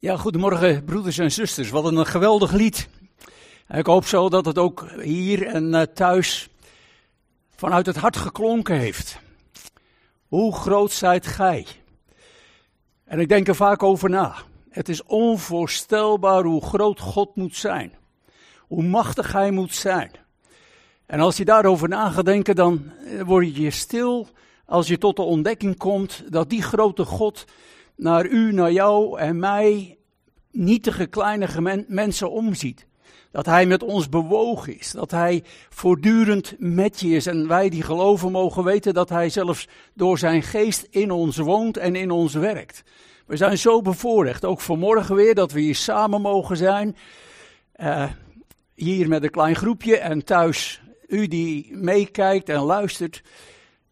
Ja, goedemorgen broeders en zusters. Wat een geweldig lied. Ik hoop zo dat het ook hier en eh, thuis vanuit het hart geklonken heeft. Hoe groot zijt gij? En ik denk er vaak over na. Het is onvoorstelbaar hoe groot God moet zijn. Hoe machtig hij moet zijn. En als je daarover na gaat denken, dan eh, word je stil als je tot de ontdekking komt dat die grote God naar u, naar jou en mij, nietige kleine mensen omziet. Dat hij met ons bewogen is. Dat hij voortdurend met je is. En wij die geloven mogen weten dat hij zelfs door zijn geest in ons woont en in ons werkt. We zijn zo bevoorrecht. Ook vanmorgen weer dat we hier samen mogen zijn. Uh, hier met een klein groepje en thuis u die meekijkt en luistert.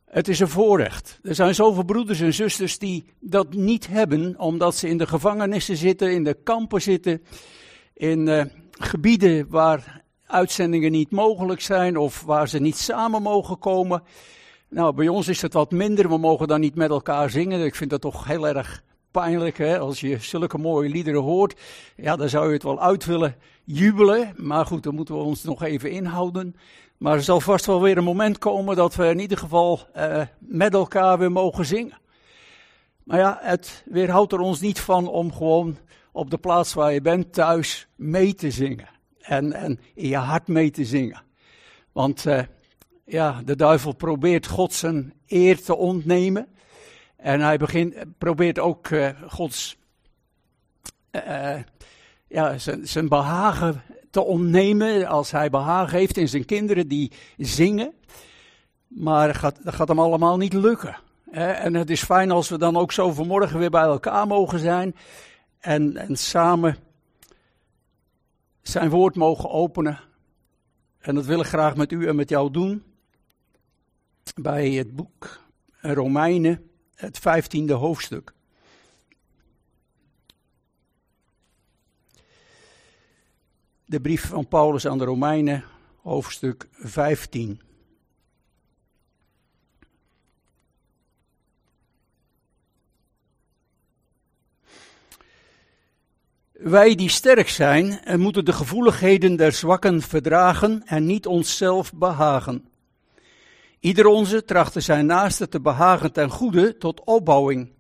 Het is een voorrecht. Er zijn zoveel broeders en zusters die dat niet hebben, omdat ze in de gevangenissen zitten, in de kampen zitten, in uh, gebieden waar uitzendingen niet mogelijk zijn of waar ze niet samen mogen komen. Nou, bij ons is het wat minder. We mogen dan niet met elkaar zingen. Ik vind dat toch heel erg pijnlijk, hè? als je zulke mooie liederen hoort. Ja, dan zou je het wel uit willen jubelen. Maar goed, dan moeten we ons nog even inhouden. Maar er zal vast wel weer een moment komen dat we in ieder geval uh, met elkaar weer mogen zingen. Maar ja, het weerhoudt er ons niet van om gewoon op de plaats waar je bent thuis mee te zingen. En, en in je hart mee te zingen. Want uh, ja, de duivel probeert God zijn eer te ontnemen. En hij begint, probeert ook uh, Gods ja, zijn, zijn behagen te ontnemen als hij behagen heeft in zijn kinderen die zingen. Maar dat gaat, dat gaat hem allemaal niet lukken. En het is fijn als we dan ook zo vanmorgen weer bij elkaar mogen zijn en, en samen zijn woord mogen openen. En dat wil ik graag met u en met jou doen. Bij het boek Romeinen, het vijftiende hoofdstuk. de brief van Paulus aan de Romeinen, hoofdstuk 15. Wij die sterk zijn, moeten de gevoeligheden der zwakken verdragen en niet onszelf behagen. Ieder onze trachten zijn naaste te behagen ten goede tot opbouwing.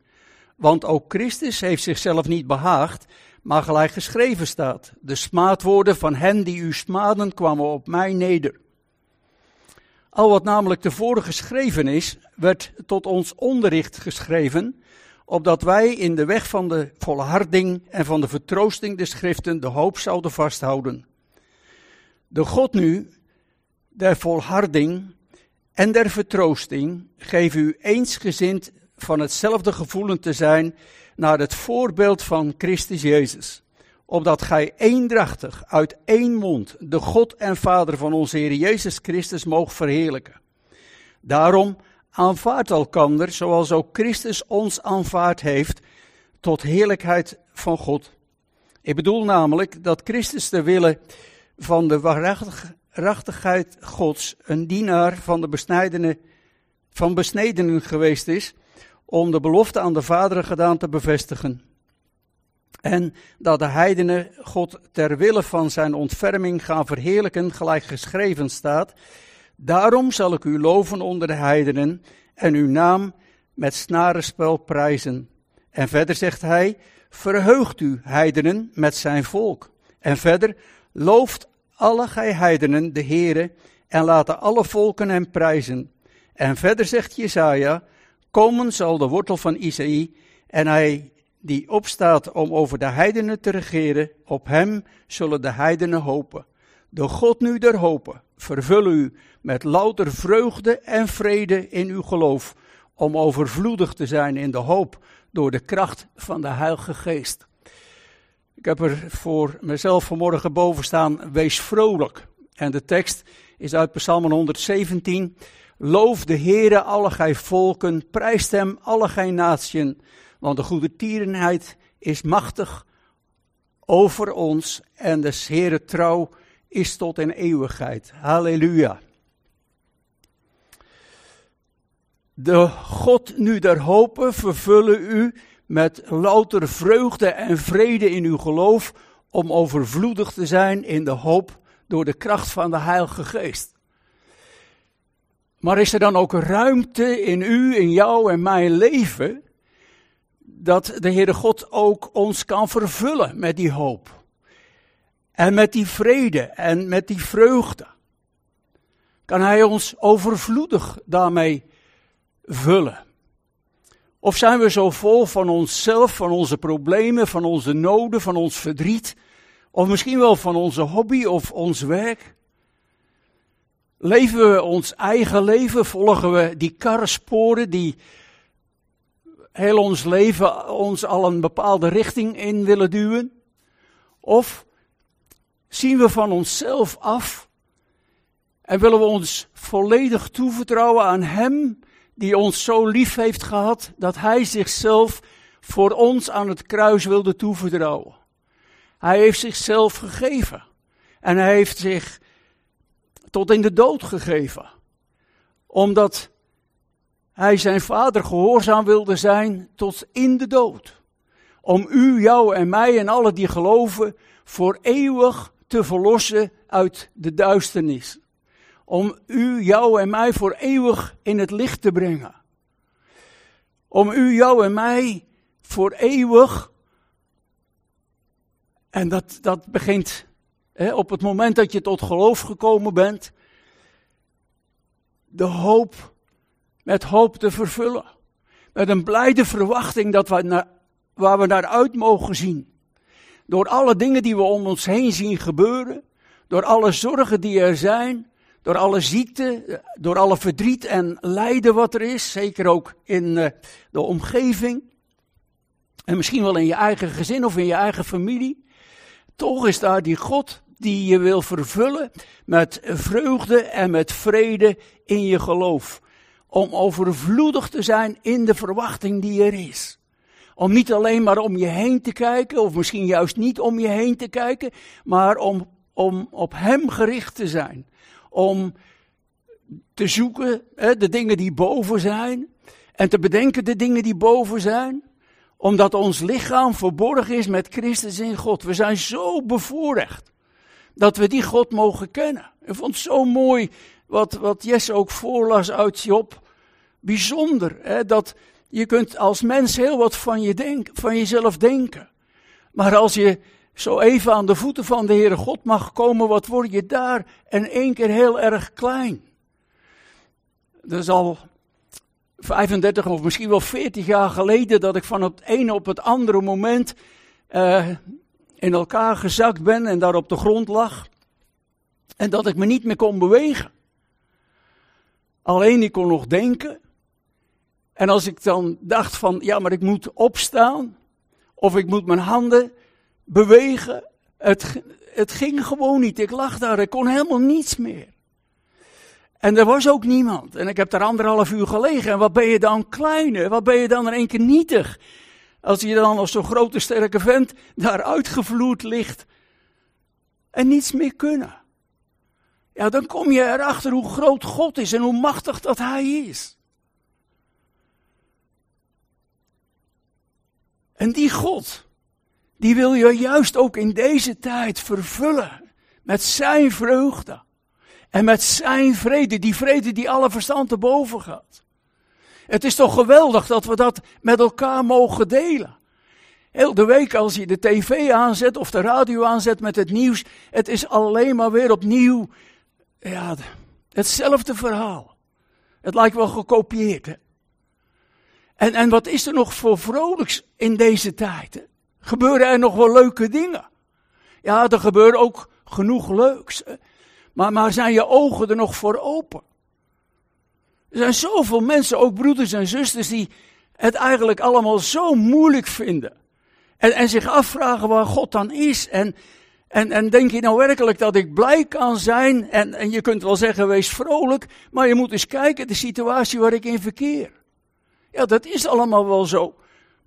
Want ook Christus heeft zichzelf niet behaagd, maar gelijk geschreven staat: De smaadwoorden van hen die u smaden kwamen op mij neder. Al wat namelijk tevoren geschreven is, werd tot ons onderricht geschreven, opdat wij in de weg van de volharding en van de vertroosting der schriften de hoop zouden vasthouden. De God nu, der volharding en der vertroosting, geef u eensgezind van hetzelfde gevoelen te zijn naar het voorbeeld van Christus Jezus. Opdat gij eendrachtig uit één mond de God en Vader van onze Heer Jezus Christus moogt verheerlijken. Daarom aanvaardt elkander zoals ook Christus ons aanvaard heeft tot heerlijkheid van God. Ik bedoel namelijk dat Christus de wille van de waarachtigheid Gods een dienaar van de besnijdenen, van besnedenen geweest is om de belofte aan de vaderen gedaan te bevestigen. En dat de heidenen God ter wille van zijn ontferming gaan verheerlijken, gelijk geschreven staat. Daarom zal ik u loven onder de heidenen en uw naam met snarenspel prijzen. En verder zegt hij, verheugt u heidenen met zijn volk. En verder, looft alle gij heidenen de Heere en laten alle volken hem prijzen. En verder zegt Jesaja, Komen zal de wortel van Isaïe en hij die opstaat om over de heidenen te regeren, op hem zullen de heidenen hopen. De God nu der hopen, vervul u met louter vreugde en vrede in uw geloof, om overvloedig te zijn in de hoop door de kracht van de Heilige Geest. Ik heb er voor mezelf vanmorgen boven staan, wees vrolijk. En de tekst is uit Psalm 117. Loof de Heere alle gij volken, prijst hem alle gij natieën, want de goede tierenheid is machtig over ons en de Heere trouw is tot in eeuwigheid. Halleluja. De God nu der hopen vervullen u met louter vreugde en vrede in uw geloof, om overvloedig te zijn in de hoop door de kracht van de Heilige Geest. Maar is er dan ook ruimte in u, in jou en mijn leven, dat de Heere God ook ons kan vervullen met die hoop? En met die vrede en met die vreugde. Kan Hij ons overvloedig daarmee vullen? Of zijn we zo vol van onszelf, van onze problemen, van onze noden, van ons verdriet, of misschien wel van onze hobby of ons werk? Leven we ons eigen leven? Volgen we die karresporen die heel ons leven ons al een bepaalde richting in willen duwen? Of zien we van onszelf af en willen we ons volledig toevertrouwen aan Hem die ons zo lief heeft gehad dat Hij zichzelf voor ons aan het kruis wilde toevertrouwen? Hij heeft zichzelf gegeven en Hij heeft zich tot in de dood gegeven. Omdat hij zijn vader gehoorzaam wilde zijn tot in de dood. Om u, jou en mij en alle die geloven voor eeuwig te verlossen uit de duisternis. Om u, jou en mij voor eeuwig in het licht te brengen. Om u, jou en mij voor eeuwig. En dat, dat begint op het moment dat je tot geloof gekomen bent, de hoop, met hoop te vervullen. Met een blijde verwachting dat we naar, waar we naar uit mogen zien. Door alle dingen die we om ons heen zien gebeuren, door alle zorgen die er zijn, door alle ziekte, door alle verdriet en lijden wat er is, zeker ook in eh, de omgeving. En misschien wel in je eigen gezin of in je eigen familie. Toch is daar die God die je wil vervullen met vreugde en met vrede in je geloof. Om overvloedig te zijn in de verwachting die er is. Om niet alleen maar om je heen te kijken, of misschien juist niet om je heen te kijken, maar om, om op Hem gericht te zijn. Om te zoeken hè, de dingen die boven zijn en te bedenken de dingen die boven zijn omdat ons lichaam verborgen is met Christus in God. We zijn zo bevoorrecht dat we die God mogen kennen. Ik vond het zo mooi wat, wat Jesse ook voorlas uit Job. Bijzonder, hè, dat je kunt als mens heel wat van, je denk, van jezelf denken. Maar als je zo even aan de voeten van de Heere God mag komen, wat word je daar in één keer heel erg klein. Dat is al 35 of misschien wel 40 jaar geleden dat ik van het ene op het andere moment uh, in elkaar gezakt ben en daar op de grond lag. En dat ik me niet meer kon bewegen. Alleen ik kon nog denken. En als ik dan dacht van, ja, maar ik moet opstaan. Of ik moet mijn handen bewegen. Het, het ging gewoon niet. Ik lag daar, ik kon helemaal niets meer. En er was ook niemand. En ik heb daar anderhalf uur gelegen. En wat ben je dan kleiner? Wat ben je dan in één keer nietig? Als je dan als zo'n grote sterke vent daar uitgevloerd ligt en niets meer kunnen. Ja, dan kom je erachter hoe groot God is en hoe machtig dat Hij is. En die God, die wil je juist ook in deze tijd vervullen met Zijn vreugde en met Zijn vrede, die vrede die alle verstand te boven gaat. Het is toch geweldig dat we dat met elkaar mogen delen. Heel de week als je de tv aanzet of de radio aanzet met het nieuws, het is alleen maar weer opnieuw ja, hetzelfde verhaal. Het lijkt wel gekopieerd. En, en wat is er nog voor vrolijks in deze tijd? Gebeuren er nog wel leuke dingen? Ja, er gebeurt ook genoeg leuks. Maar, maar zijn je ogen er nog voor open? Er zijn zoveel mensen, ook broeders en zusters, die het eigenlijk allemaal zo moeilijk vinden. En, en zich afvragen waar God dan is. En, en, en denk je nou werkelijk dat ik blij kan zijn? En, en je kunt wel zeggen, wees vrolijk. Maar je moet eens kijken, de situatie waar ik in verkeer. Ja, dat is allemaal wel zo.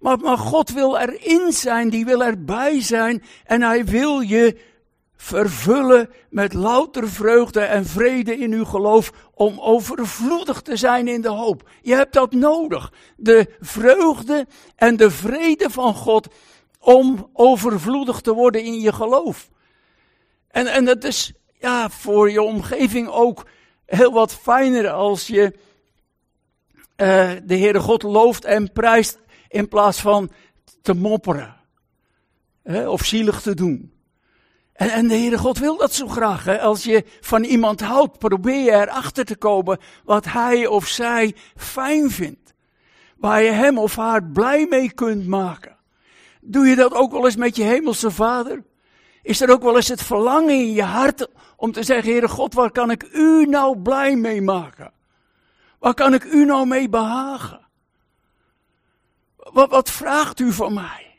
Maar, God wil erin zijn, die wil erbij zijn. En hij wil je vervullen met louter vreugde en vrede in uw geloof, om overvloedig te zijn in de hoop. Je hebt dat nodig. De vreugde en de vrede van God om overvloedig te worden in je geloof. En, en dat is ja, voor je omgeving ook heel wat fijner als je uh, de Heere God looft en prijst in plaats van te mopperen. Hè, of zielig te doen. En, en de Heere God wil dat zo graag. Hè? Als je van iemand houdt, probeer je erachter te komen wat hij of zij fijn vindt. Waar je hem of haar blij mee kunt maken. Doe je dat ook wel eens met je hemelse vader? Is er ook wel eens het verlangen in je hart om te zeggen, Heere God, waar kan ik u nou blij mee maken? Waar kan ik u nou mee behagen? Wat, wat vraagt u van mij?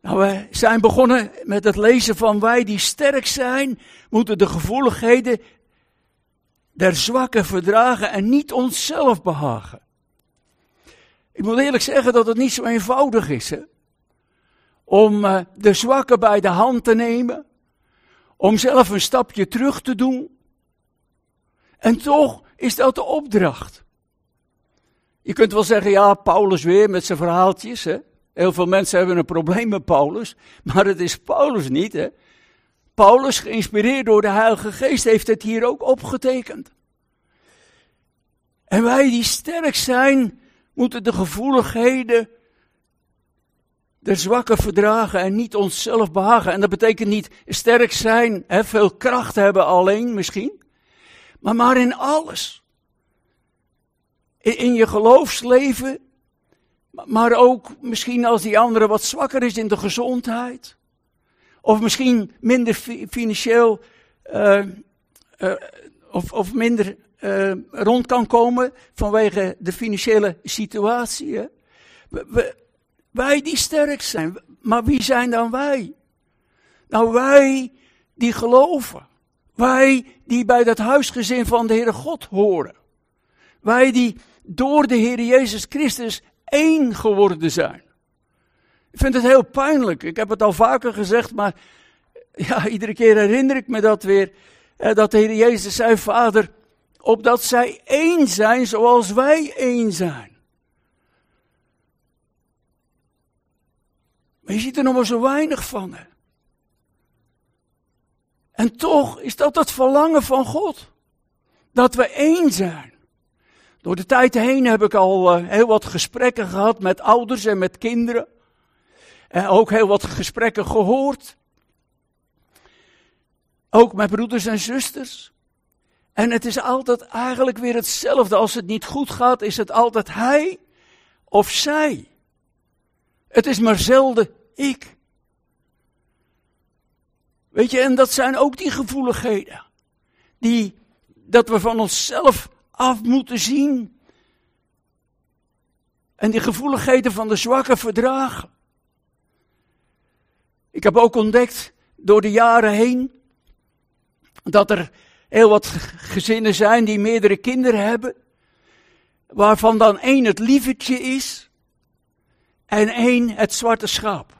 Nou, we zijn begonnen met het lezen van wij die sterk zijn, moeten de gevoeligheden der zwakken verdragen en niet onszelf behagen. Ik moet eerlijk zeggen dat het niet zo eenvoudig is hè? om uh, de zwakken bij de hand te nemen, om zelf een stapje terug te doen. En toch is dat de opdracht. Je kunt wel zeggen, ja, Paulus weer met zijn verhaaltjes. Hè? Heel veel mensen hebben een probleem met Paulus, maar het is Paulus niet. Hè? Paulus, geïnspireerd door de Heilige Geest, heeft het hier ook opgetekend. En wij die sterk zijn, moeten de gevoeligheden de zwakke verdragen en niet onszelf behagen. En dat betekent niet sterk zijn, veel kracht hebben alleen misschien, maar maar in alles. In, je geloofsleven, maar ook misschien als die andere wat zwakker is in de gezondheid. Of misschien minder financieel uh, uh, of, of minder uh, rond kan komen vanwege de financiële situatie. Wij die sterk zijn. Maar wie zijn dan wij? Nou, wij die geloven. Wij die bij dat huisgezin van de Heere God horen. Wij die door de Heer Jezus Christus één geworden zijn. Ik vind het heel pijnlijk. Ik heb het al vaker gezegd, maar ja, iedere keer herinner ik me dat weer. dat de Heer Jezus zei, Vader, opdat zij één zijn zoals wij één zijn. Maar je ziet er nog maar zo weinig van. Hè? En toch is dat het verlangen van God. Dat we één zijn. Door de tijd heen heb ik al uh, heel wat gesprekken gehad met ouders en met kinderen. En ook heel wat gesprekken gehoord. Ook met broeders en zusters. En het is altijd eigenlijk weer hetzelfde. Als het niet goed gaat, is het altijd hij of zij. Het is maar zelden ik. Weet je, en dat zijn ook die gevoeligheden. Die, dat we van onszelf af moeten zien. En die gevoeligheden van de zwakke verdragen. Ik heb ook ontdekt door de jaren heen dat er heel wat gezinnen zijn die meerdere kinderen hebben, waarvan dan één het lievertje is en één het zwarte schaap.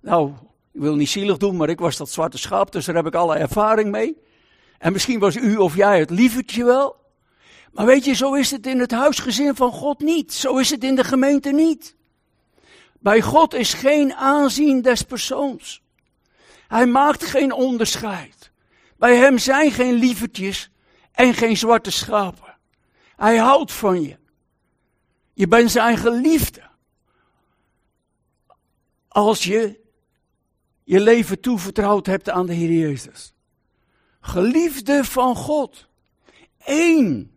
Nou, ik wil niet zielig doen, maar ik was dat zwarte schaap, dus daar heb ik alle ervaring mee. En misschien was u of jij het lievertje wel. Maar weet je, zo is het in het huisgezin van God niet. Zo is het in de gemeente niet. Bij God is geen aanzien des persoons. Hij maakt geen onderscheid. Bij hem zijn geen lievertjes en geen zwarte schapen. Hij houdt van je. Je bent zijn geliefde. Als je je leven toevertrouwd hebt aan de Heer Jezus. Geliefde van God. Eén.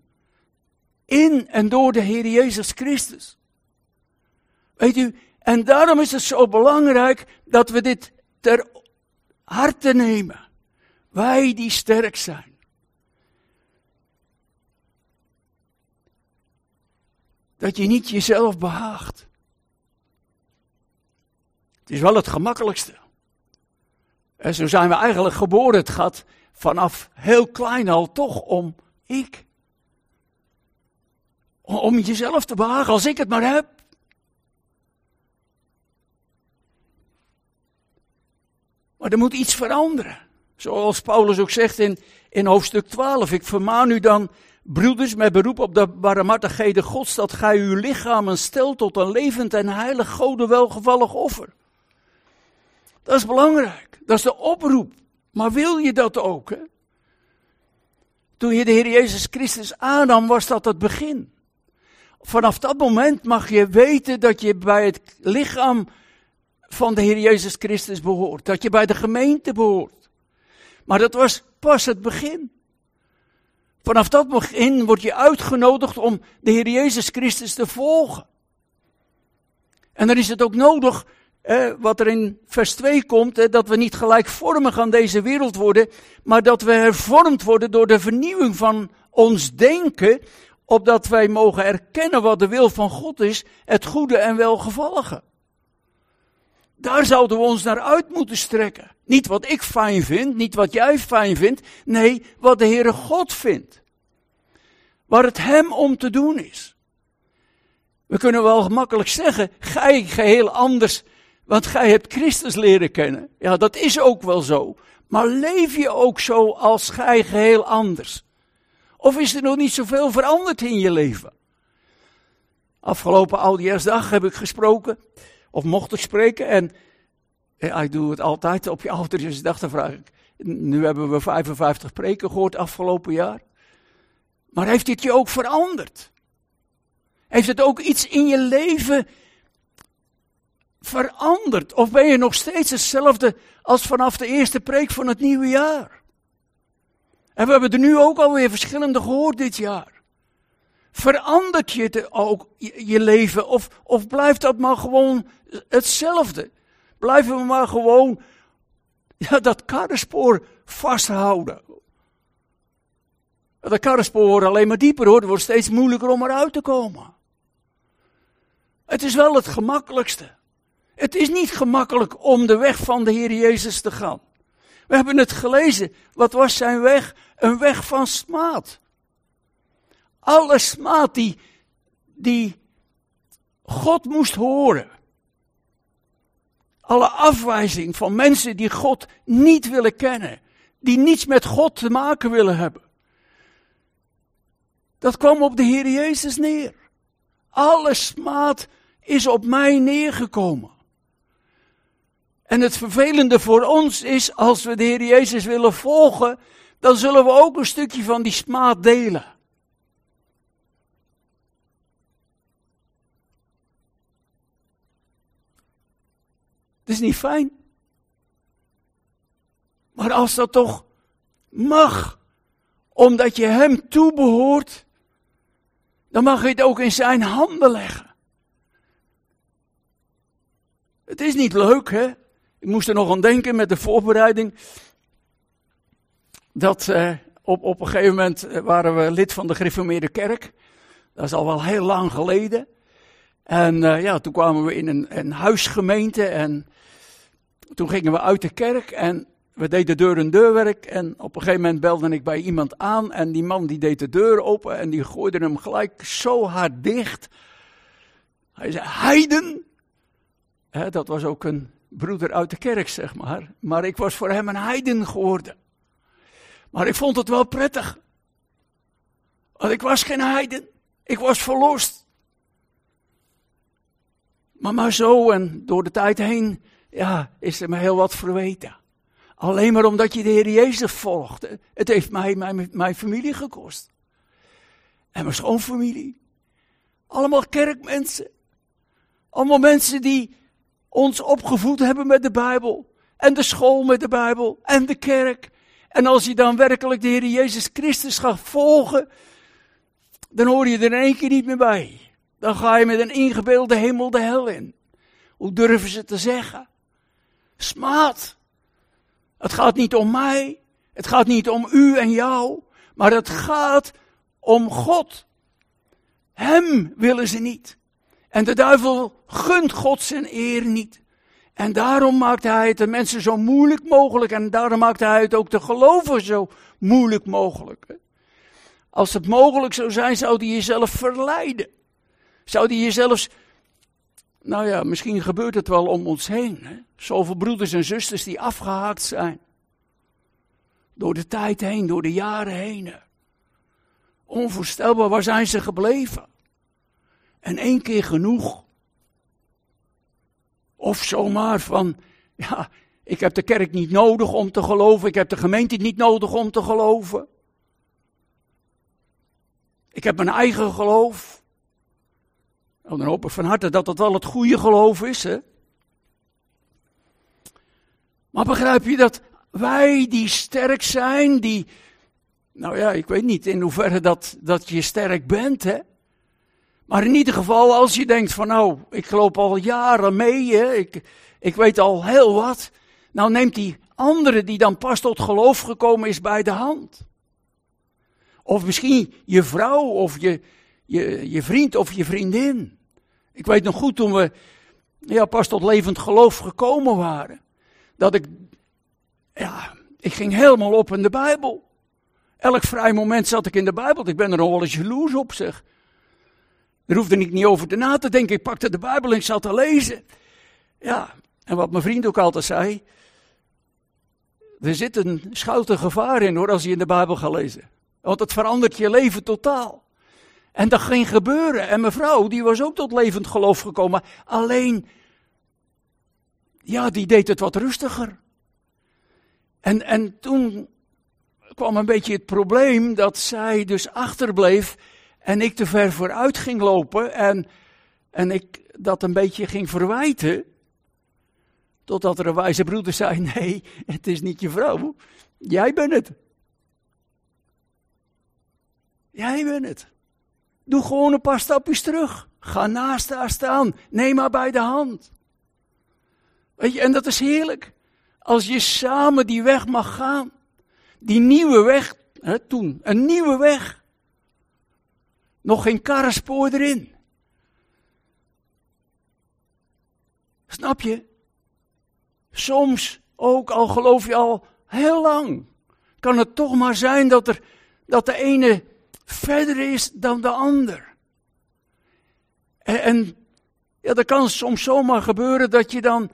In en door de Heer Jezus Christus. Weet u, en daarom is het zo belangrijk dat we dit ter harte nemen. Wij die sterk zijn. Dat je niet jezelf behaagt. Het is wel het gemakkelijkste. En zo zijn we eigenlijk geboren. Het gaat vanaf heel klein al toch om ik. Om jezelf te behagen als ik het maar heb. Maar er moet iets veranderen. Zoals Paulus ook zegt in, in hoofdstuk 12. Ik vermaan u dan, broeders, met beroep op de barmhartigheden gods, dat gij uw lichamen stelt tot een levend en heilig, gode welgevallig offer. Dat is belangrijk. Dat is de oproep. Maar wil je dat ook? Hè? Toen je de Heer Jezus Christus aannam, was dat het begin. Vanaf dat moment mag je weten dat je bij het lichaam van de Heer Jezus Christus behoort. Dat je bij de gemeente behoort. Maar dat was pas het begin. Vanaf dat begin word je uitgenodigd om de Heer Jezus Christus te volgen. En dan is het ook nodig, wat er in vers 2 komt, dat we niet gelijkvormig aan deze wereld worden, maar dat we hervormd worden door de vernieuwing van ons denken, opdat wij mogen erkennen wat de wil van God is, het goede en welgevallige. Daar zouden we ons naar uit moeten strekken. Niet wat ik fijn vind, niet wat jij fijn vindt, nee, wat de Heere God vindt. Waar het Hem om te doen is. We kunnen wel gemakkelijk zeggen, gij geheel anders, want gij hebt Christus leren kennen. Ja, dat is ook wel zo. Maar leef je ook zo als gij geheel anders? Of is er nog niet zoveel veranderd in je leven? Afgelopen oudejaarsdag heb ik gesproken, of mocht ik spreken, en ja, ik doe het altijd op je oudejaarsdag, dan vraag ik, nu hebben we 55 preken gehoord afgelopen jaar. Maar heeft dit je ook veranderd? Heeft het ook iets in je leven veranderd? Of ben je nog steeds hetzelfde als vanaf de eerste preek van het nieuwe jaar? En we hebben er nu ook alweer verschillende gehoord dit jaar. Verandert je ook je leven of, of blijft dat maar gewoon hetzelfde? Blijven we maar gewoon ja, dat karrenspoor vasthouden. Dat karrenspoor wordt alleen maar dieper hoor, het wordt steeds moeilijker om eruit te komen. Het is wel het gemakkelijkste. Het is niet gemakkelijk om de weg van de Heer Jezus te gaan. We hebben het gelezen. Wat was zijn weg? Een weg van smaad. Alle smaad die, die God moest horen. Alle afwijzing van mensen die God niet willen kennen. Die niets met God te maken willen hebben. Dat kwam op de Heer Jezus neer. Alle smaad is op mij neergekomen. En het vervelende voor ons is, als we de Heer Jezus willen volgen, dan zullen we ook een stukje van die smaad delen. Het is niet fijn. Maar als dat toch mag, omdat je Hem toebehoort, dan mag je het ook in Zijn handen leggen. Het is niet leuk, hè? Ik moest er nog aan denken met de voorbereiding. Dat uh, op, op een gegeven moment eh, waren we lid van de gereformeerde kerk. Dat is al wel heel lang geleden. En uh, ja, toen kwamen we in een, een huisgemeente en toen gingen we uit de kerk en we deden deur en deurwerk. En op een gegeven moment belde ik bij iemand aan en die man die deed de deur open en die gooide hem gelijk zo hard dicht. Hij zei, heiden! dat was ook een broeder uit de kerk, zeg maar. Maar ik was voor hem een heiden geworden. Maar ik vond het wel prettig. Want ik was geen heiden. Ik was verlost. Maar maar zo en door de tijd heen, ja, is er me heel wat verweten. Alleen maar omdat je de Heer Jezus volgde. Het heeft mij mijn, mijn familie gekost. En mijn schoonfamilie. Allemaal kerkmensen. Allemaal mensen die ons opgevoed hebben met de Bijbel. En de school met de Bijbel. En de kerk. En als je dan werkelijk de Heer Jezus Christus gaat volgen, dan hoor je er in één keer niet meer bij. Dan ga je met een ingebeelde hemel de hel in. Hoe durven ze te zeggen? Smaad. Het gaat niet om mij. Het gaat niet om u en jou. Maar het gaat om God. Hem willen ze niet. En de duivel gunt God zijn eer niet. En daarom maakt hij het de mensen zo moeilijk mogelijk. En daarom maakt hij het ook de gelovigen zo moeilijk mogelijk. Als het mogelijk zou zijn, zou hij jezelf verleiden. Zou hij jezelf Nou ja, misschien gebeurt het wel om ons heen. Hè? Zoveel broeders en zusters die afgehaakt zijn. Door de tijd heen, door de jaren heen. Onvoorstelbaar, waar zijn ze gebleven? En één keer genoeg. Of zomaar van, ja, ik heb de kerk niet nodig om te geloven, ik heb de gemeente niet nodig om te geloven. Ik heb mijn eigen geloof. Nou, dan hoop ik van harte dat dat wel het goede geloof is, hè. Maar begrijp je dat wij die sterk zijn, die, nou ja, ik weet niet in hoeverre dat, dat je sterk bent, hè. Maar in ieder geval, als je denkt van nou, ik loop al jaren mee, hè, ik, ik weet al heel wat. Nou neemt die andere die dan pas tot geloof gekomen is bij de hand. Of misschien je vrouw of je, je, je vriend of je vriendin. Ik weet nog goed toen we ja, pas tot levend geloof gekomen waren. Dat ik, ja, ik ging helemaal op in de Bijbel. Elk vrij moment zat ik in de Bijbel. Ik ben er nog wel eens jaloers op, zeg. Daar hoefde ik niet over te na te denken. Ik pakte de Bijbel en ik zat te lezen. Ja, en wat mijn vriend ook altijd zei. Er zit een schuilte gevaar in hoor, als je in de Bijbel gaat lezen. Want het verandert je leven totaal. En dat ging gebeuren. En mijn vrouw, die was ook tot levend geloof gekomen. Alleen, ja, die deed het wat rustiger. En, en toen kwam een beetje het probleem dat zij dus achterbleef en ik te ver vooruit ging lopen en, en ik dat een beetje ging verwijten. Totdat er een wijze broeder zei: Nee, het is niet je vrouw, jij bent het. Jij bent het. Doe gewoon een paar stapjes terug. Ga naast haar staan. Neem haar bij de hand. Weet je, en dat is heerlijk. Als je samen die weg mag gaan. Die nieuwe weg, hè, toen, een nieuwe weg. Nog geen karrenspoor erin. Snap je? Soms ook, al geloof je al heel lang, kan het toch maar zijn dat, er, dat de ene verder is dan de ander. En, en ja, dat kan soms zomaar gebeuren dat je dan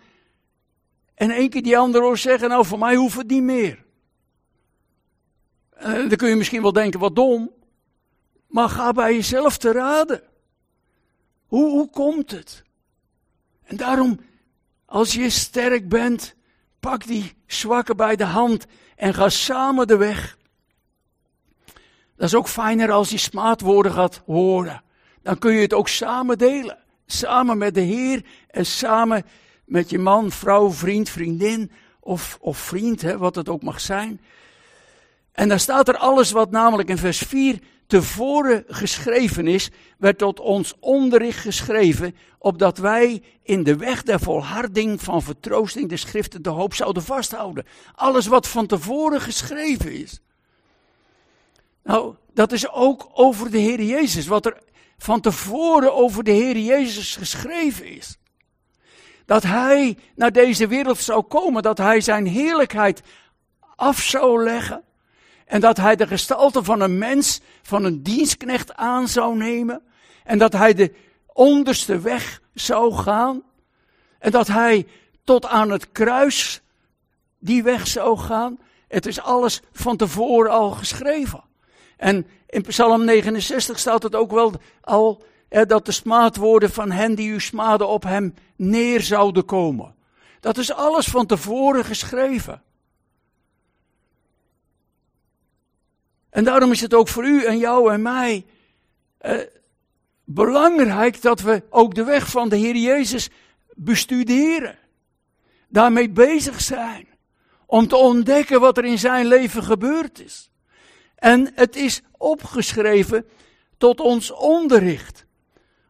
in één keer die ander hoort zeggen, nou voor mij hoeft het niet meer. En dan kun je misschien wel denken, wat dom. Maar ga bij jezelf te raden. Hoe, hoe komt het? En daarom, als je sterk bent, pak die zwakke bij de hand en ga samen de weg. Dat is ook fijner als je smaadwoorden gaat horen. Dan kun je het ook samen delen. Samen met de Heer en samen met je man, vrouw, vriend, vriendin of, of vriend, hè, wat het ook mag zijn. En dan staat er alles wat namelijk in vers 4 tevoren geschreven is, werd tot ons onderricht geschreven, opdat wij in de weg der volharding van vertroosting de schriften de hoop zouden vasthouden. Alles wat van tevoren geschreven is. Nou, dat is ook over de Heer Jezus, wat er van tevoren over de Heer Jezus geschreven is. Dat Hij naar deze wereld zou komen, dat Hij zijn heerlijkheid af zou leggen en dat hij de gestalte van een mens, van een dienstknecht aan zou nemen. En dat hij de onderste weg zou gaan. En dat hij tot aan het kruis die weg zou gaan. Het is alles van tevoren al geschreven. En in Psalm 69 staat het ook wel al dat de smaadwoorden van hen die u smaden op hem neer zouden komen. Dat is alles van tevoren geschreven. En daarom is het ook voor u en jou en mij eh, belangrijk dat we ook de weg van de Heer Jezus bestuderen. Daarmee bezig zijn. Om te ontdekken wat er in zijn leven gebeurd is. En het is opgeschreven tot ons onderricht.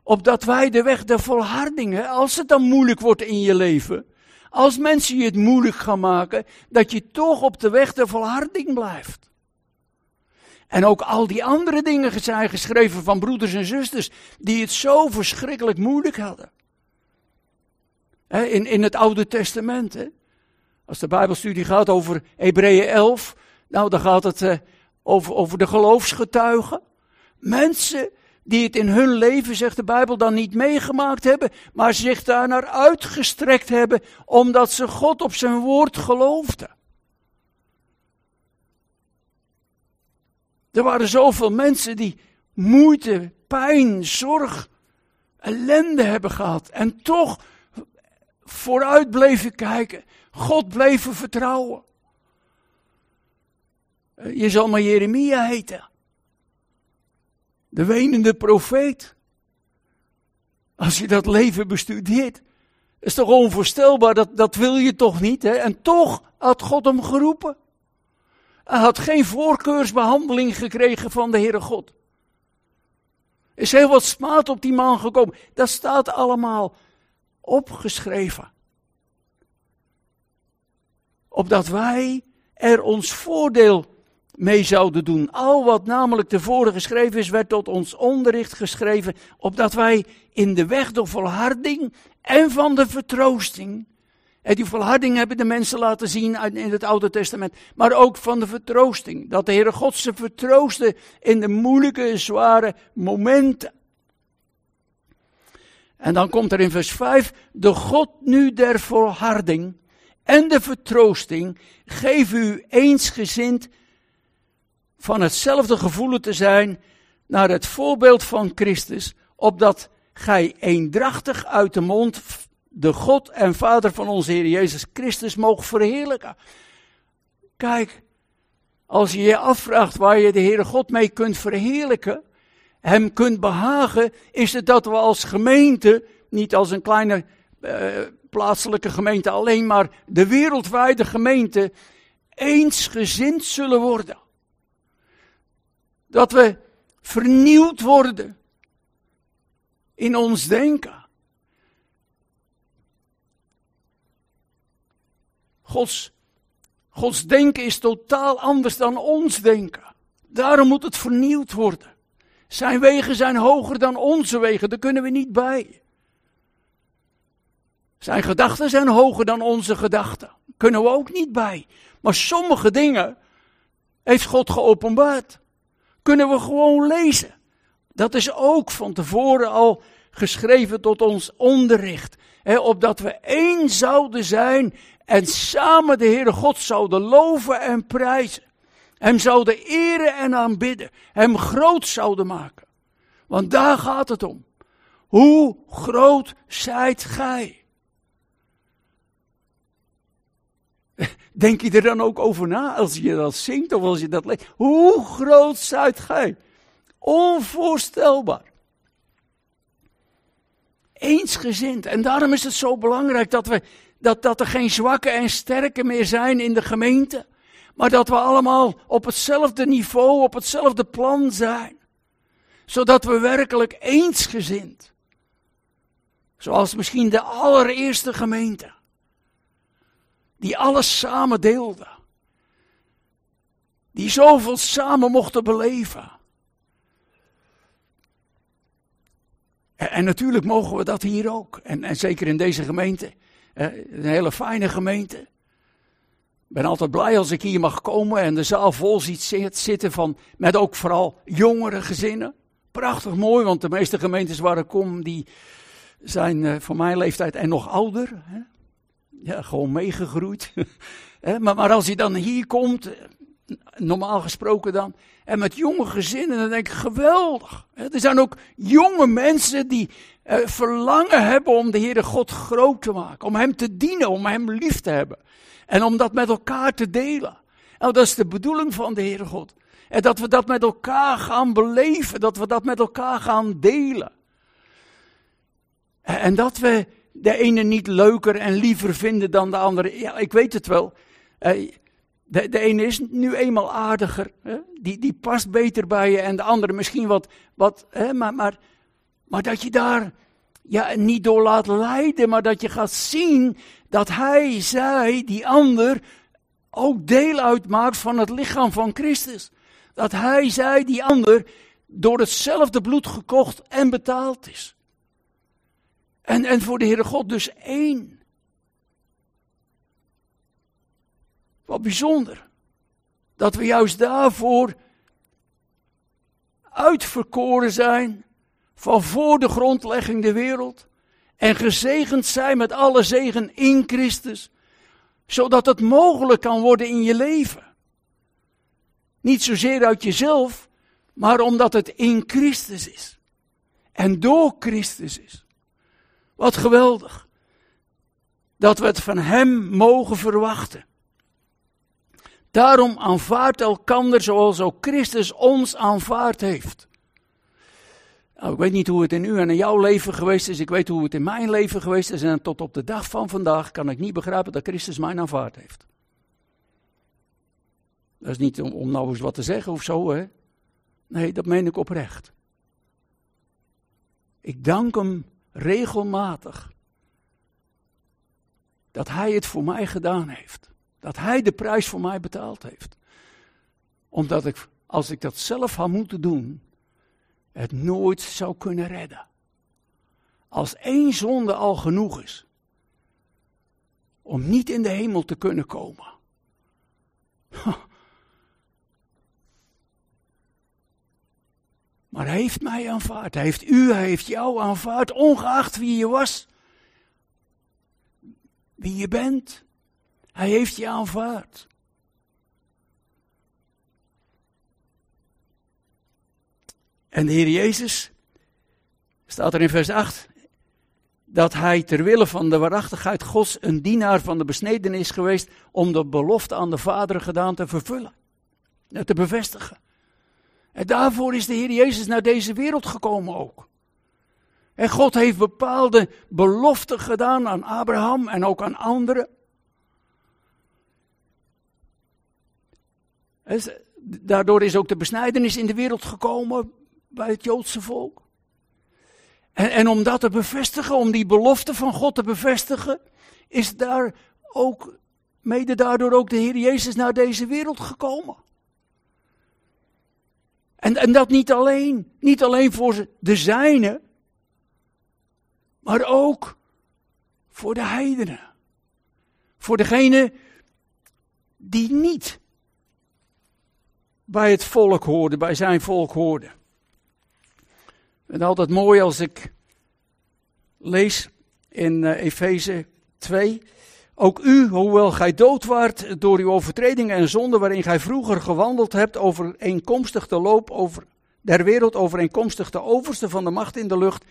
Opdat wij de weg der volhardingen, als het dan moeilijk wordt in je leven, als mensen je het moeilijk gaan maken, dat je toch op de weg der volharding blijft. En ook al die andere dingen zijn geschreven van broeders en zusters die het zo verschrikkelijk moeilijk hadden. In, in het Oude Testament. Hè? Als de Bijbelstudie gaat over Hebreeën 11, nou dan gaat het eh, over, over de geloofsgetuigen. Mensen die het in hun leven, zegt de Bijbel, dan niet meegemaakt hebben, maar zich daar naar uitgestrekt hebben, omdat ze God op zijn woord geloofden. Er waren zoveel mensen die moeite, pijn, zorg, ellende hebben gehad en toch vooruit bleven kijken, God bleven vertrouwen. Je zal maar Jeremia heten. De wenende profeet. Als je dat leven bestudeert, is toch onvoorstelbaar, dat, dat wil je toch niet, hè? En toch had God hem geroepen. Hij had geen voorkeursbehandeling gekregen van de Heere God. Er is heel wat smaad op die man gekomen. Dat staat allemaal opgeschreven. Opdat wij er ons voordeel mee zouden doen. Al wat namelijk tevoren geschreven is, werd tot ons onderricht geschreven, opdat wij in de weg door volharding en van de vertroosting, en die volharding hebben de mensen laten zien in het Oude Testament, maar ook van de vertroosting, dat de Heere God ze vertroostte in de moeilijke, zware momenten. En dan komt er in vers 5, de God nu der volharding en de vertroosting, geef u eensgezind van hetzelfde gevoel te zijn naar het voorbeeld van Christus, opdat gij eendrachtig uit de mond de God en Vader van onze Heer Jezus Christus mogen verheerlijken. Kijk, als je je afvraagt waar je de Heere God mee kunt verheerlijken, hem kunt behagen, is het dat we als gemeente, niet als een kleine uh, plaatselijke gemeente alleen, maar de wereldwijde gemeente, eensgezind zullen worden. Dat we vernieuwd worden in ons denken. Gods, Gods denken is totaal anders dan ons denken. Daarom moet het vernieuwd worden. Zijn wegen zijn hoger dan onze wegen, daar kunnen we niet bij. Zijn gedachten zijn hoger dan onze gedachten, kunnen we ook niet bij. Maar sommige dingen heeft God geopenbaard kunnen we gewoon lezen. Dat is ook van tevoren al geschreven tot ons onderricht. Opdat we één zouden zijn en samen de Heere God zouden loven en prijzen. Hem zouden eren en aanbidden. Hem groot zouden maken. Want daar gaat het om. Hoe groot zijt gij? Denk je er dan ook over na als je dat zingt of als je dat leest? Hoe groot zijt gij? Onvoorstelbaar. Eensgezind. En daarom is het zo belangrijk dat, we, dat, dat er geen zwakke en sterke meer zijn in de gemeente. Maar dat we allemaal op hetzelfde niveau, op hetzelfde plan zijn. Zodat we werkelijk eensgezind. Zoals misschien de allereerste gemeente die alles samen deelden. Die zoveel samen mochten beleven. En, en, natuurlijk mogen we dat hier ook. En, en zeker in deze gemeente. Een hele fijne gemeente. Ik ben altijd blij als ik hier mag komen en de zaal vol ziet zitten van, met ook vooral jongere gezinnen. Prachtig mooi, want de meeste gemeentes waar ik kom, die zijn uh, van mijn leeftijd en nog ouder. Ja, gewoon meegegroeid. maar, maar als hij dan hier komt, normaal gesproken dan, en met jonge gezinnen, dan denk ik geweldig. Er zijn ook jonge mensen die eh, verlangen hebben om de Heere God groot te maken, om Hem te dienen, om Hem lief te hebben. En om dat met elkaar te delen. Nou, dat is de bedoeling van de Heere God. En dat we dat met elkaar gaan beleven, dat we dat met elkaar gaan delen. En dat we de ene niet leuker en liever vinden dan de andere. Ja, ik weet het wel. Eh, de, de ene is nu eenmaal aardiger. Die, die past beter bij je en de andere misschien wat. wat? Maar, maar, maar dat je daar ja, niet door laat leiden, maar dat je gaat zien dat hij, zij, die ander ook deel uitmaakt van het lichaam van Christus. Dat hij, zij, die ander door hetzelfde bloed gekocht en betaald is. En, en voor de Heere God dus één. Wat bijzonder. Dat we juist daarvoor uitverkoren zijn, van voor de grondlegging der wereld. En gezegend zijn met alle zegen in Christus. Zodat het mogelijk kan worden in je leven. Niet zozeer uit jezelf, maar omdat het in Christus is. En door Christus is. Wat geweldig. Dat we het van Hem mogen verwachten. Daarom aanvaardt elkander zoals ook Christus ons aanvaard heeft. Nou, ik weet niet hoe het in u en in jouw leven geweest is. Ik weet hoe het in mijn leven geweest is. En tot op de dag van vandaag kan ik niet begrijpen dat Christus mij aanvaard heeft. Dat is niet om, om nou eens wat te zeggen of zo, hè. Nee, dat meen ik oprecht. Ik dank hem regelmatig dat hij het voor mij gedaan heeft. Dat hij de prijs voor mij betaald heeft. Omdat ik, als ik dat zelf had moeten doen, het nooit zou kunnen redden. Als één zonde al genoeg is om niet in de hemel te kunnen komen. Maar hij heeft mij aanvaard. Hij heeft u, hij heeft jou aanvaard, ongeacht wie je was. Wie je bent. Hij heeft je aanvaard. En de Heer Jezus, staat er in vers 8, dat hij ter wille van de waarachtigheid Gods een dienaar van de besneden is geweest om de belofte aan de Vader gedaan te vervullen. Te bevestigen. En daarvoor is de Heer Jezus naar deze wereld gekomen ook. En God heeft bepaalde beloften gedaan aan Abraham en ook aan anderen. Daardoor is ook de besnijdenis in de wereld gekomen bij het Joodse volk. En, en om dat te bevestigen, om die belofte van God te bevestigen, is daar ook, mede daardoor ook de Heer Jezus naar deze wereld gekomen. En, en dat niet alleen, niet alleen voor de zijnen, maar ook voor de heidenen. Voor degene die niet bij het volk hoorden, bij zijn volk hoorden. Is altijd mooi als ik lees in uh, Efeze 2. Ook u, hoewel gij dood waart door uw overtredingen en zonden waarin gij vroeger gewandeld hebt, overeenkomstig de loop over der wereld, overeenkomstig de overste van de macht in de lucht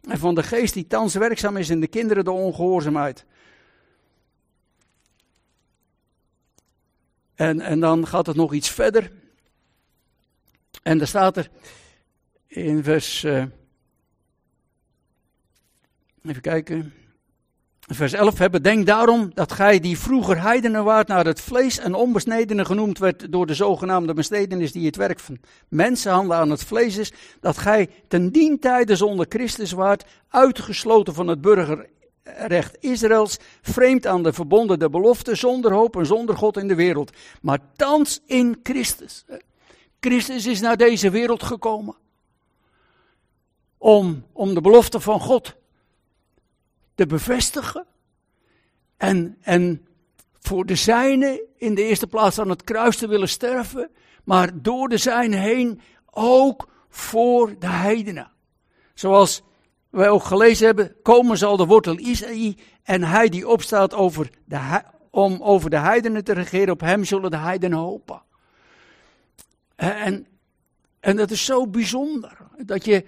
en van de geest die thans werkzaam is in de kinderen de ongehoorzaamheid. En, en dan gaat het nog iets verder. En er staat er in vers. Uh, even kijken. Vers 11 hebben, denk daarom dat gij die vroeger heidenen waart naar het vlees en onbesnedenen genoemd werd door de zogenaamde besnedenis die het werk van mensenhanden aan het vlees is, dat gij ten dien tijde zonder Christus waart, uitgesloten van het burgerrecht Israëls, vreemd aan de verbonden de belofte, zonder hoop en zonder God in de wereld. Maar thans in Christus. Christus is naar deze wereld gekomen om, om de belofte van God te bevestigen. En, en voor de zijne in de eerste plaats aan het kruis te willen sterven, maar door de zijne heen ook voor de heidenen. Zoals wij ook gelezen hebben, komen zal de wortel Isaïe en hij die opstaat over de, om over de heidenen te regeren, op hem zullen de heidenen hopen. En, en dat is zo bijzonder, dat je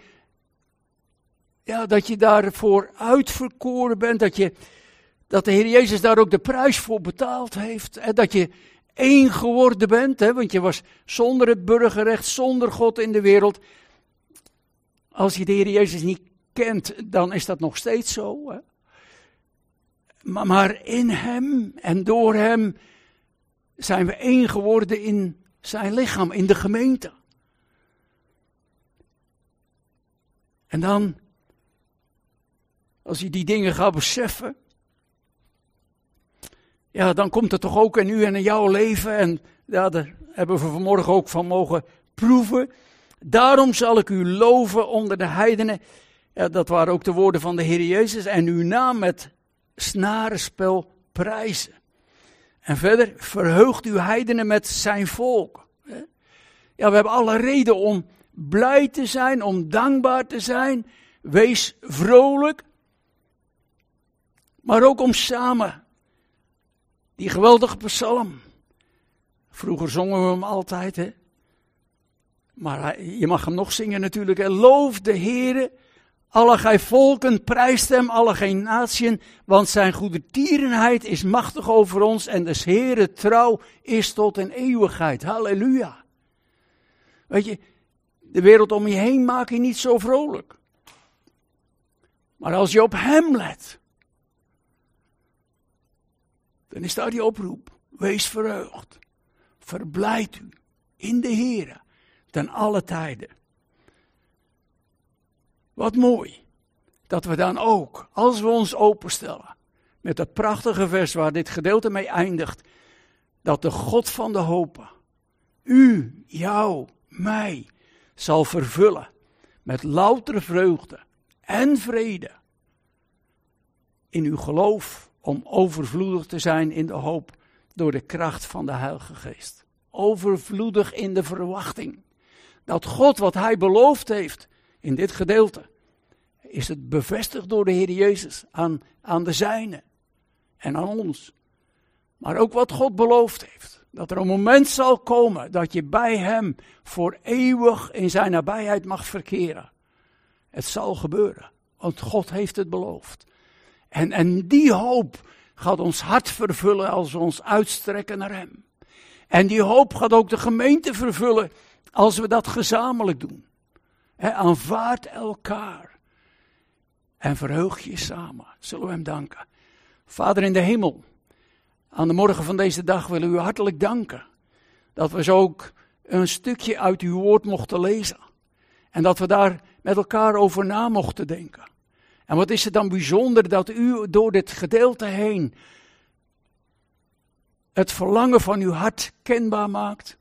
ja, dat je daarvoor uitverkoren bent, dat, je, dat de Heer Jezus daar ook de prijs voor betaald heeft. En dat je één geworden bent, hè, want je was zonder het burgerrecht, zonder God in de wereld. Als je de Heer Jezus niet kent, dan is dat nog steeds zo. Hè. Maar, maar in Hem en door Hem zijn we één geworden in zijn lichaam, in de gemeente. En dan als je die dingen gaat beseffen, ja, dan komt het toch ook in u en in jouw leven. En daar hebben we vanmorgen ook van mogen proeven. Daarom zal ik u loven onder de heidenen. Ja, dat waren ook de woorden van de Heer Jezus. En uw naam met snarenspel prijzen. En verder, verheugt uw heidenen met zijn volk. Ja, we hebben alle reden om blij te zijn, om dankbaar te zijn. Wees vrolijk. Maar ook om samen die geweldige psalm. Vroeger zongen we hem altijd, hè. Maar je mag hem nog zingen natuurlijk. Hè. Loof de Heere, alle gij volken, prijst hem, alle geen natieën, want zijn goede tierenheid is machtig over ons en des Heere trouw is tot in eeuwigheid. Halleluja. Weet je, de wereld om je heen maakt je niet zo vrolijk. Maar als je op hem let, dan is daar die oproep. Wees verheugd. Verblijd u in de Heer ten alle tijden. Wat mooi dat we dan ook, als we ons openstellen, met dat prachtige vers waar dit gedeelte mee eindigt, dat de God van de hoop u, jou, mij zal vervullen met loutere vreugde en vrede in uw geloof om overvloedig te zijn in de hoop door de kracht van de Heilige Geest. Overvloedig in de verwachting dat God wat Hij beloofd heeft in dit gedeelte, is het bevestigd door de Heer Jezus aan, aan de zijnen en aan ons. Maar ook wat God beloofd heeft. Dat er een moment zal komen dat je bij Hem voor eeuwig in Zijn nabijheid mag verkeren. Het zal gebeuren, want God heeft het beloofd. En, en die hoop gaat ons hart vervullen als we ons uitstrekken naar Hem. En die hoop gaat ook de gemeente vervullen als we dat gezamenlijk doen. He, aanvaard elkaar. En verheug je samen. Zullen we Hem danken. Vader in de hemel. Aan de morgen van deze dag willen we u hartelijk danken. Dat we zo ook een stukje uit uw woord mochten lezen. En dat we daar met elkaar over na mochten denken. En wat is het dan bijzonder dat u door dit gedeelte heen het verlangen van uw hart kenbaar maakt.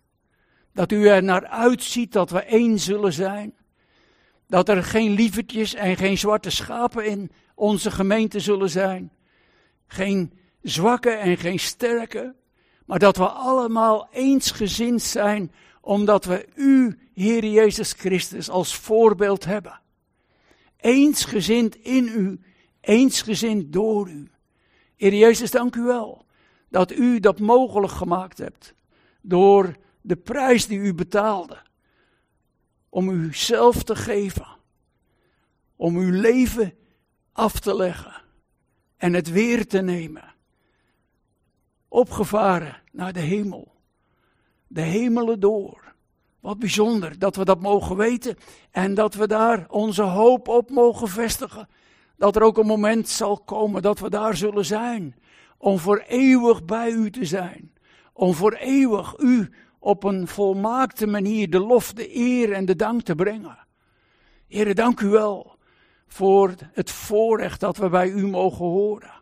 Dat u er naar uitziet dat we één zullen zijn. Dat er geen lievertjes en geen zwarte schapen in onze gemeente zullen zijn. Geen zwakke en geen sterke. Maar dat we allemaal eensgezind zijn omdat we u, Heer Jezus Christus, als voorbeeld hebben. Eensgezind in u, eensgezind door u. Heer Jezus, dank u wel dat u dat mogelijk gemaakt hebt. Door de prijs die u betaalde. Om uzelf te geven. Om uw leven af te leggen. En het weer te nemen. Opgevaren naar de hemel. De hemelen door. Wat bijzonder dat we dat mogen weten en dat we daar onze hoop op mogen vestigen. Dat er ook een moment zal komen dat we daar zullen zijn. Om voor eeuwig bij u te zijn. Om voor eeuwig u op een volmaakte manier de lof, de eer en de dank te brengen. Heren, dank u wel voor het voorrecht dat we bij u mogen horen.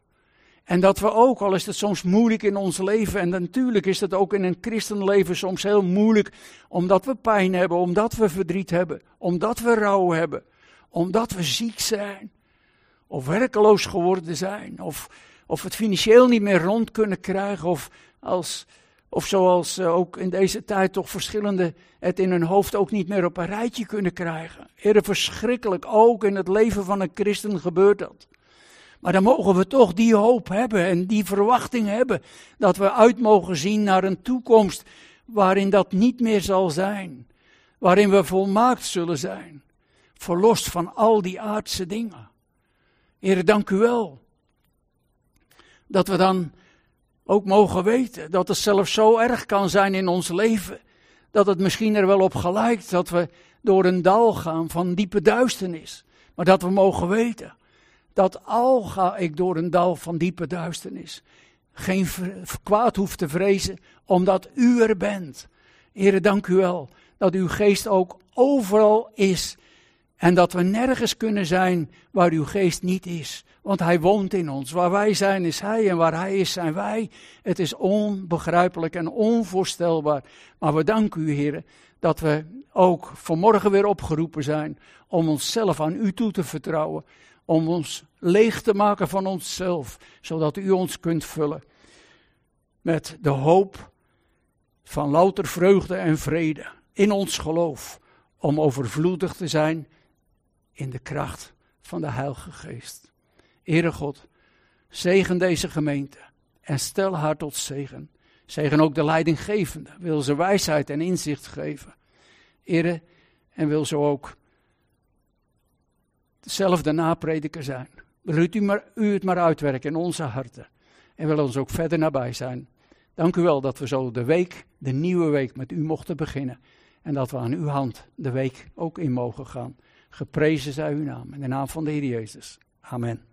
En dat we ook, al is het soms moeilijk in ons leven, en natuurlijk is het ook in een christenleven soms heel moeilijk, omdat we pijn hebben, omdat we verdriet hebben, omdat we rouw hebben, omdat we ziek zijn, of werkeloos geworden zijn, of, of het financieel niet meer rond kunnen krijgen, of, als, of zoals eh, ook in deze tijd toch verschillende het in hun hoofd ook niet meer op een rijtje kunnen krijgen. Heren, verschrikkelijk, ook in het leven van een christen gebeurt dat. Maar dan mogen we toch die hoop hebben en die verwachting hebben dat we uit mogen zien naar een toekomst waarin dat niet meer zal zijn. Waarin we volmaakt zullen zijn. Verlost van al die aardse dingen. Heer, dank u wel. Dat we dan ook mogen weten dat het zelfs zo erg kan zijn in ons leven. Dat het misschien er wel op gelijkt dat we door een dal gaan van diepe duisternis. Maar dat we mogen weten dat al ga ik door een dal van diepe duisternis, geen kwaad hoeft te vrezen, omdat u er bent. Heren, dank u wel dat uw geest ook overal is en dat we nergens kunnen zijn waar uw geest niet is. Want hij woont in ons. Waar wij zijn is hij en waar hij is zijn wij. Het is onbegrijpelijk en onvoorstelbaar. Maar we danken u, heren, dat we ook vanmorgen weer opgeroepen zijn om onszelf aan u toe te vertrouwen om ons leeg te maken van onszelf, zodat u ons kunt vullen met de hoop van louter vreugde en vrede in ons geloof, om overvloedig te zijn in de kracht van de Heilige Geest. Ere God, zegen deze gemeente en stel haar tot zegen. Zegen ook de leidinggevende, wil ze wijsheid en inzicht geven. Ere, en wil zo ook zelf de naprediker zijn. Wil u, maar, u het maar uitwerken in onze harten. En wil ons ook verder nabij zijn. Dank u wel dat we zo de week, de nieuwe week, met u mochten beginnen. En dat we aan uw hand de week ook in mogen gaan. Geprezen zij uw naam. In de naam van de Heer Jezus. Amen.